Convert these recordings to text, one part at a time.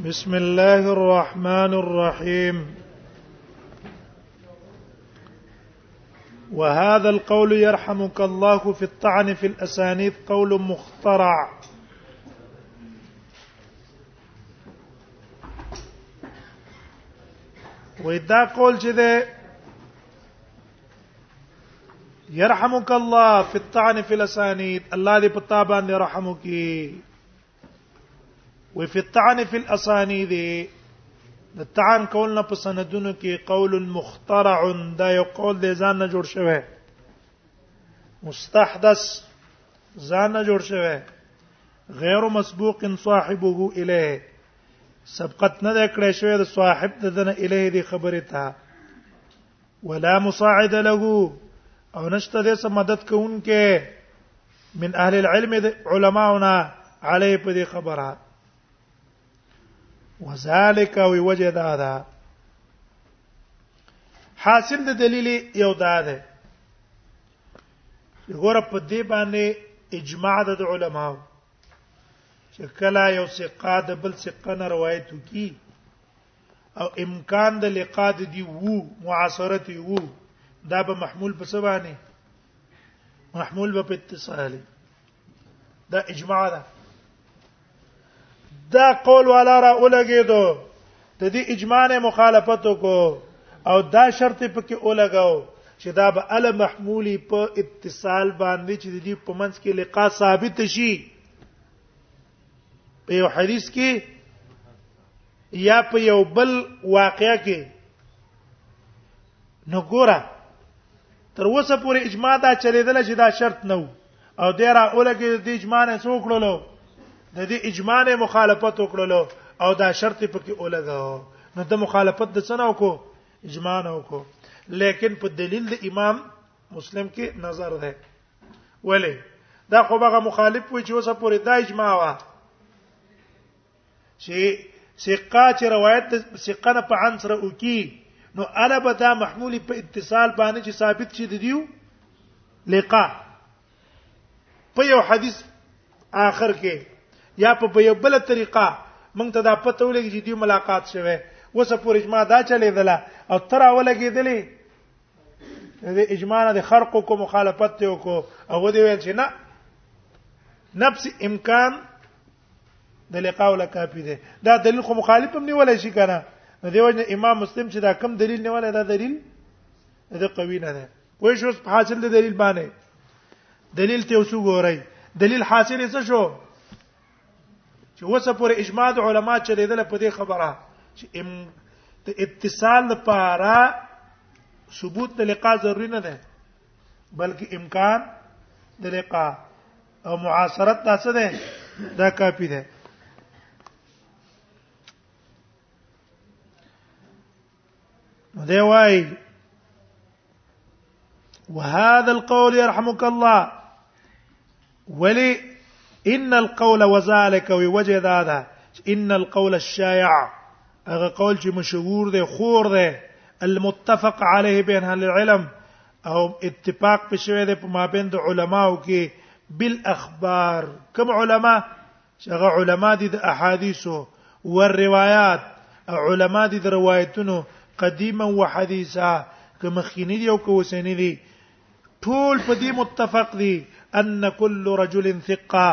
بسم الله الرحمن الرحيم وهذا القول يرحمك الله في الطعن في الاسانيد قول مخترع ودا قول چې يرحمك الله في الطعن في الاسانيد الله دې پتا باندې رحم وکي وي في الطعن في الاسانيد د طعن کول نه په سندونو کې قول مخترع دا یو قول دې ځان نه جوړ شوی مستحدث ځان نه جوړ شوی غیر مسبوق صاحبه الیه سبقت نه کړی شوی د صاحب د دنه الیه دی خبره ته ولا مساعد له او نشته د سم مدد کوونکې من اهل العلم علماؤنا علی په دې خبره وذالک وی وجه دا ده حاصل د دلیل یو دا ده ګوره په دې باندې اجماع د علماو چې کله یو ثقه د بل ثقه نه روایت وکي او امکان د لقاء د دی وو معاصرت وو دا به محمول په سبانه محمول به په اتصال دا اجماع ده دا قول والا را اولګیدو د دې اجماع نه مخالفت کو او دا شرط پکې اولګاو چې دا به ال محمولی په اتصال باندې چې د دې په منځ کې لقاء ثابت شي په یو حدیث کې یا په یو بل واقعیا کې نو ګوره تر اوسه پورې اجماع دا چلیدل چې دا شرط نه وو او د را اولګه د اجماع نه څو کړلو د دې اجماع نه مخالفت وکړلو او دا شرط پکې اولګاو نو د مخالفت د څنګه وکړو اجماع نه وکړو لیکن په دلیل د امام مسلم کې نظر ده ولی دا خو هغه مخالف وي چې اوسه پورې دا اجماع وا چې ثقه چې روایت ثقه نه په عن سره وکي نو انا به دا محمول په اتصال باندې چې ثابت شي د دیو لقاء په یو حدیث آخر کې یا په یو بل طریقه مونږ ته دا پته ولګي چې دی ملاقات شوه وسه پورې اجماع دا چلے دله او تر اوله کې دلی د اجماع نه د خرق کو مخالفت ته کو او دی ویل چې نه نفس امکان د لقاء ولا کافی دی دا دلیل خو مخالف هم نیولای شي کنه نو دیو جن امام مسلم چې دا کم دلیل نیولای دا دلیل د قوی نه ده کوی شو حاصل د دلیل باندې دلیل ته وسو ګورای دلیل حاصل څه شو چې وسه پر اجماع د علما چې لیدل په دې خبره چې ام د اتصال لپاره ثبوت د لقاء ضروری نه ده بلکې امکان د لقاء او معاصرت دا څه ده دا کافی ده نو دی وای وهذا القول يرحمك الله ولي ان القول وذلك وجه هذا ان القول الشائع هغه قول چې مشهور دی خور دی المتفق عليه بين اهل العلم او اتفاق په شوه دی په مابین د علماو کې بالاخبار کوم علما چې هغه علما دي د احادیثو ور روایت علما دي د روایتونو قدیما و حدیثا که مخینی دی او که وسینی دی ټول په دې متفق دي ان كل رجل ثقه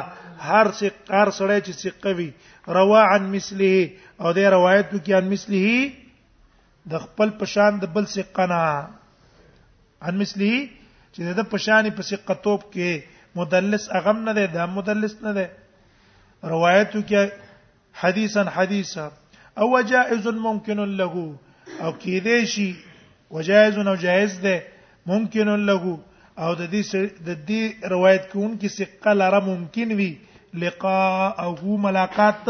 هر ثقه هر سړی چې ثقه وي روا عن مثله او دې روایت کې عن مثله د خپل پشان د بل سقنا ان مثلی چې د پشان په سقتوب کې مدلس اغم نه ده دا مدلس نه ده روایتو کې حدیثا حدیثا او جائز ممکن له او کې دې شي وجائز او جائز ده ممکن له او د دې د دې روایت کوونکې سقه لاره ممکن وي لقاء او ملاقات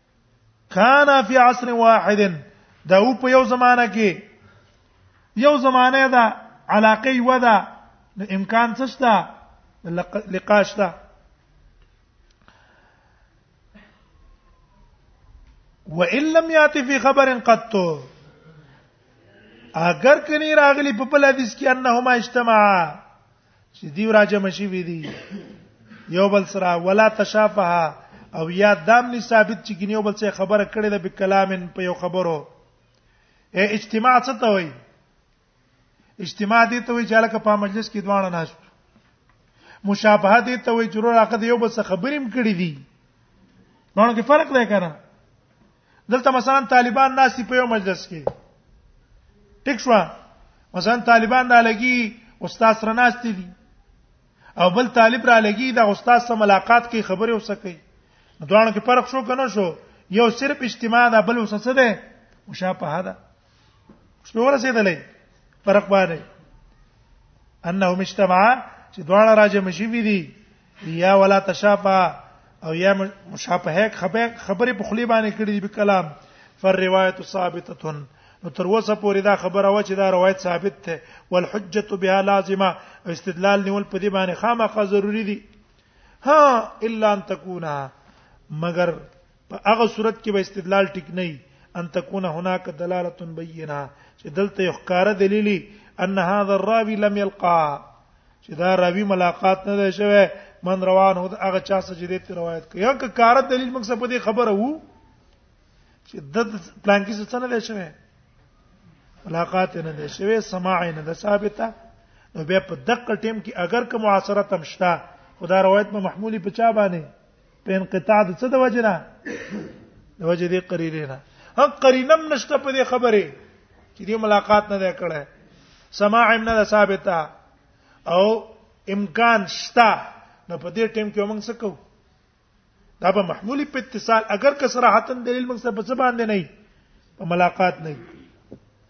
کان فی عصر واحد دا او په یو زمانہ کې یو زمانه دا علاقه یو دا نو امکان څه شته لقاء شته وان لم یاتی فی خبر قط اگر کني راغلی په بل حدیث کې انهما اجتماعا چې دیو راجه مشي وی دی یو بل سره ولا تشافها او یا دام نه ثابت چې ګنیو بل څه خبره کړې ده په کلامن په یو خبرو اے اجتماع څه ته وایي اجتماع دې ته وایي چې لکه په مجلس کې دوانه ناشته مشابهه دې ته وایي چې ورو راکه یو بل څه خبرې هم کړې دي نو کې فرق دی کنه دلته مثلا طالبان ناس په یو مجلس کې ټیک شو مثلا طالبان دا لګي استاد سره ناس دي او بل طالب را لګي دا استاد سره ملاقات کوي خبرې وسکي دوانو کې فرق شو کنه شو یو صرف اجتماع دا بل وسڅه ده مشابهه ده څه ورسېدلې فرق باندې انهم اجتماع چې دواړه راځي مشي دي یا ولا تشافا او یا مشابهه خبره په خلی باندې کړی دی په کلام فر روایت ثابته نو تر اوسه پورې دا خبره و چې دا روایت ثابت ده والحجه بها لازمه استدلال نیول په دې باندې خامخا ضروری دي ها الا ان تکونا مگر په هغه صورت کې به استدلال ټیک نه وي ان تكون هناك دلاله بينه چې دلته یو ښکار دلیل ان هذا الراوي لم يلقى چې دا راوی ملاقات نه دی شوی من روان هو هغه چا څخه چې دې روایت کوي یا که کار دلیل موږ څه په دې خبره وو چې د پلان کې څه نه دی شوی ملاقات نه دی شوی سماع نه ده ثابته نو بیا په دقه ټیم کې اگر که معاصره تم شته خدا روایت په محمولی په چا باندې په انقطاع د څه د وجنه د وجه دې قرینه نه هغه قرینه نشته په دې خبره چې دې ملاقات نه ده کړه سماع هم نه ثابته او امکان شته نو په دې ټیم کې موږ څه کوو دا به محمولی په اتصال اگر که صراحتن دلیل موږ څه په څه باندې نه په ملاقات نه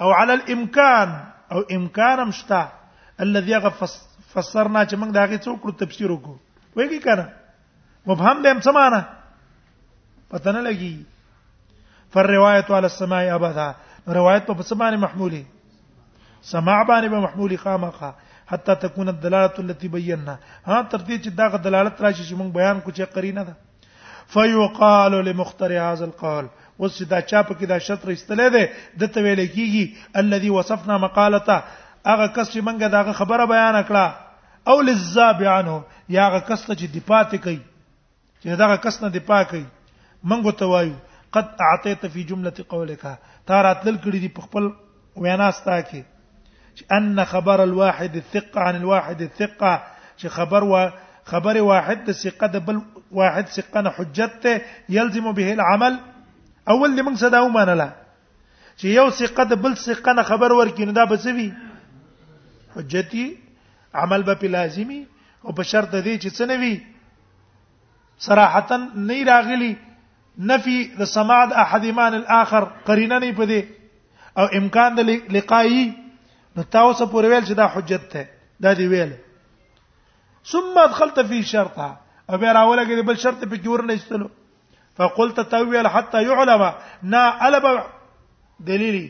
او على الامکان او امکان هم شته الذي فسرنا چې موږ دا غي څوک کړو تفسیر وکړو وایي کنه مبهم به هم سمانه پته نه لګي فالروايه على السماء ابدا روایت په سمانه محموله سماع باندې به محموله خامخه حتى تكون الدلاله التي بينا ها تر دې چې دا دلالت راشي چې موږ بیان کو چې قرینه ده فيقال لمخترع هذا القول اوس دا چا په کې دا شطر استلې ده د ته ویل کیږي الذي وصفنا مقالته هغه کس چې منګه دا خبره بیان کړه او للذاب عنه یا هغه کس چې دی پاتې کوي چې دا کس نه دی پاتې کوي منګو ته وایو قد اعطيت في جمله قولك تا راتل کړي دي په خپل وینا ستا کې چې ان خبر الواحد الثقه عن الواحد الثقه چې خبر وا خبر واحد د ثقه د بل واحد ثقه نه حجت ته يلزم به العمل اول دې موږ صدا ومنله چې یو ثقه د بل ثقه نه خبر ورکینو دا بسوي حجتي عمل به لازمي او په شرط دې چې څه نه وي صراحتا نه راغلي نفي د سماع د احدهما الاخر قرینه نه پدې او امکان د لقایي نو تاسو پورې ویل چې دا حجت ده دا دی ویل ثم دخلت في شرطها او بیا راوله کې بل شرط په کې ورنه استلو فقلت تويل حتى يعلم نا الب دلیلی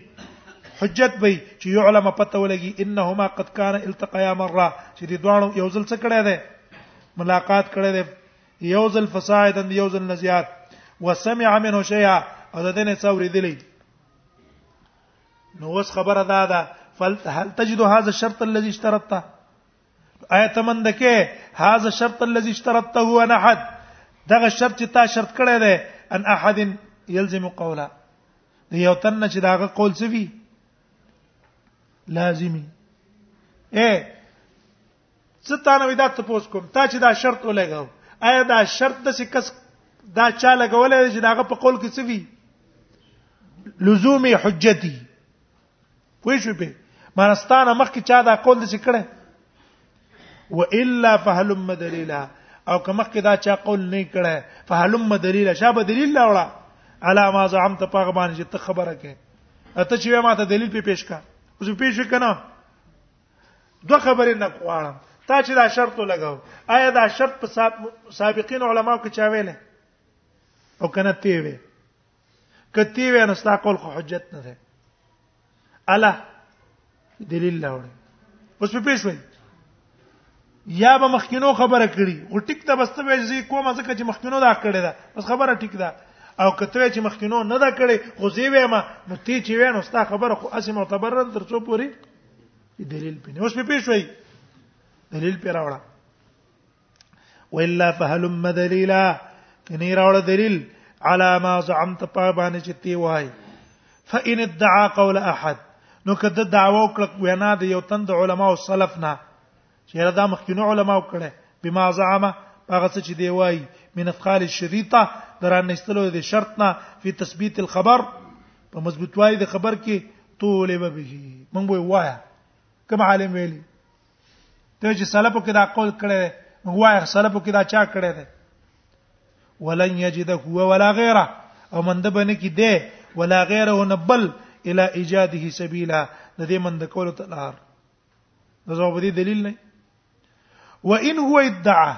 حجت به چې يعلم پته ولګي انهما قد كان التقيا مره چې دوه یو ځل څه کړه ده ملاقات کړه ده یو ځل فصاعدا یو ځل نزیات وسمع منه شیئا او د دې څوري دلی نو وس خبره دا ده فل هل تجد هذا الشرط الذي اشترطته آیت من دکه هذا الشرط الذي اشترطته هو احد دغه شرط چې تا شرط کړی دی ان احد يلزم قولا دی یو تن چې داغه قول سوي لازمي اے څه تا نه دا تاسو کوم تا چې دا شرط ولګاو آیا دا شرط د څه کس دا چا لګولې چې داغه په قول کې څه وی لزوم حجتي پوه شو په مانستانه مخکې چا دا قول د څه کړه و الا فهلم دلیلا او که مخکې دا چا قول نه کړه فهلم دلیلا شابه دلیل لا وړه علا ما زعمت پاغه باندې ته خبره کې اته چې ما ته دلیل په پیش کا اوس پیش کنا دوه خبرې نه غواړم تا چې دا شرط لګاو آیا دا شرط په سابقین علماو کې چا ویل او کنه تی وی کتی وی نو ستا قول خو حجت نه ده الا دلیل لاوړي اوس په پیښ وای یا به مخکینو خبره کړي او ټیک ته بس ته وځي کومه ځکه چې مخکینو دا کړی ده بس خبره ټیک ده او کته چې مخکینو نه دا کړي خو زی وې ما نو تی چې وې نو ستا خبره خو اسې معتبر تر څو پوری دلیل پنه اوس په پیښ وای دلیل پر راوړه والا فهلم دلیلا کني راوړه دلیل على ما زعمت طابانه چې تی وای فإن ادعى قول أحد نو کده دعوا وکړه وینا د یو تند علما او سلف نه چیرې دا مخکینو علماو کړه بما زعم هغه څه چې دی وای من افقال الشريطه دران نستلو د شرط نه په تثبیت الخبر په مضبوطوالي د خبر کې طول به به مونږ وای وایا کوم عالم ویلی ته چې سلفو کې دا قول کړی مونږ وای سلفو کې دا چا کړی دی ولن یجد هو ولا غیره او مند بنه کې دی ولا غیره نبل الى ایجاده سبیلا د دې مند کولو تلار دا ځواب دی دلیل نه و ان هو ادعا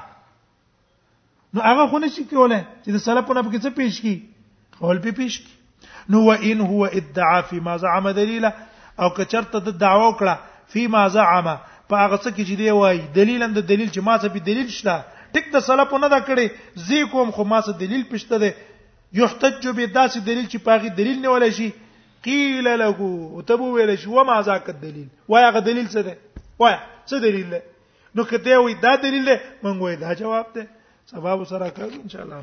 نو هغه خو نشي کولای چې د سلفونو په کې څه پیش کی قول په پیش کی نو و ان هو ادعا فی ما زعم دلیلا او که چرته د دعوا وکړه فی ما زعم په هغه څه کې چې دی وای دلیل اند دلیل چې ما څه په دلیل شته ټیک د سلف نه دا کړي زی کوم خو ما څه دلیل پښته ده یحتج به داسې دلیل چې پاغي دلیل نه ولای شي قیل له او ته به ویل شي و ما ذاک دلیل وای هغه دلیل څه دی وای څه دلیل دی نو کته وي دا دلیل دی مونږ وای دا جواب دی سبب سره کړو ان شاء الله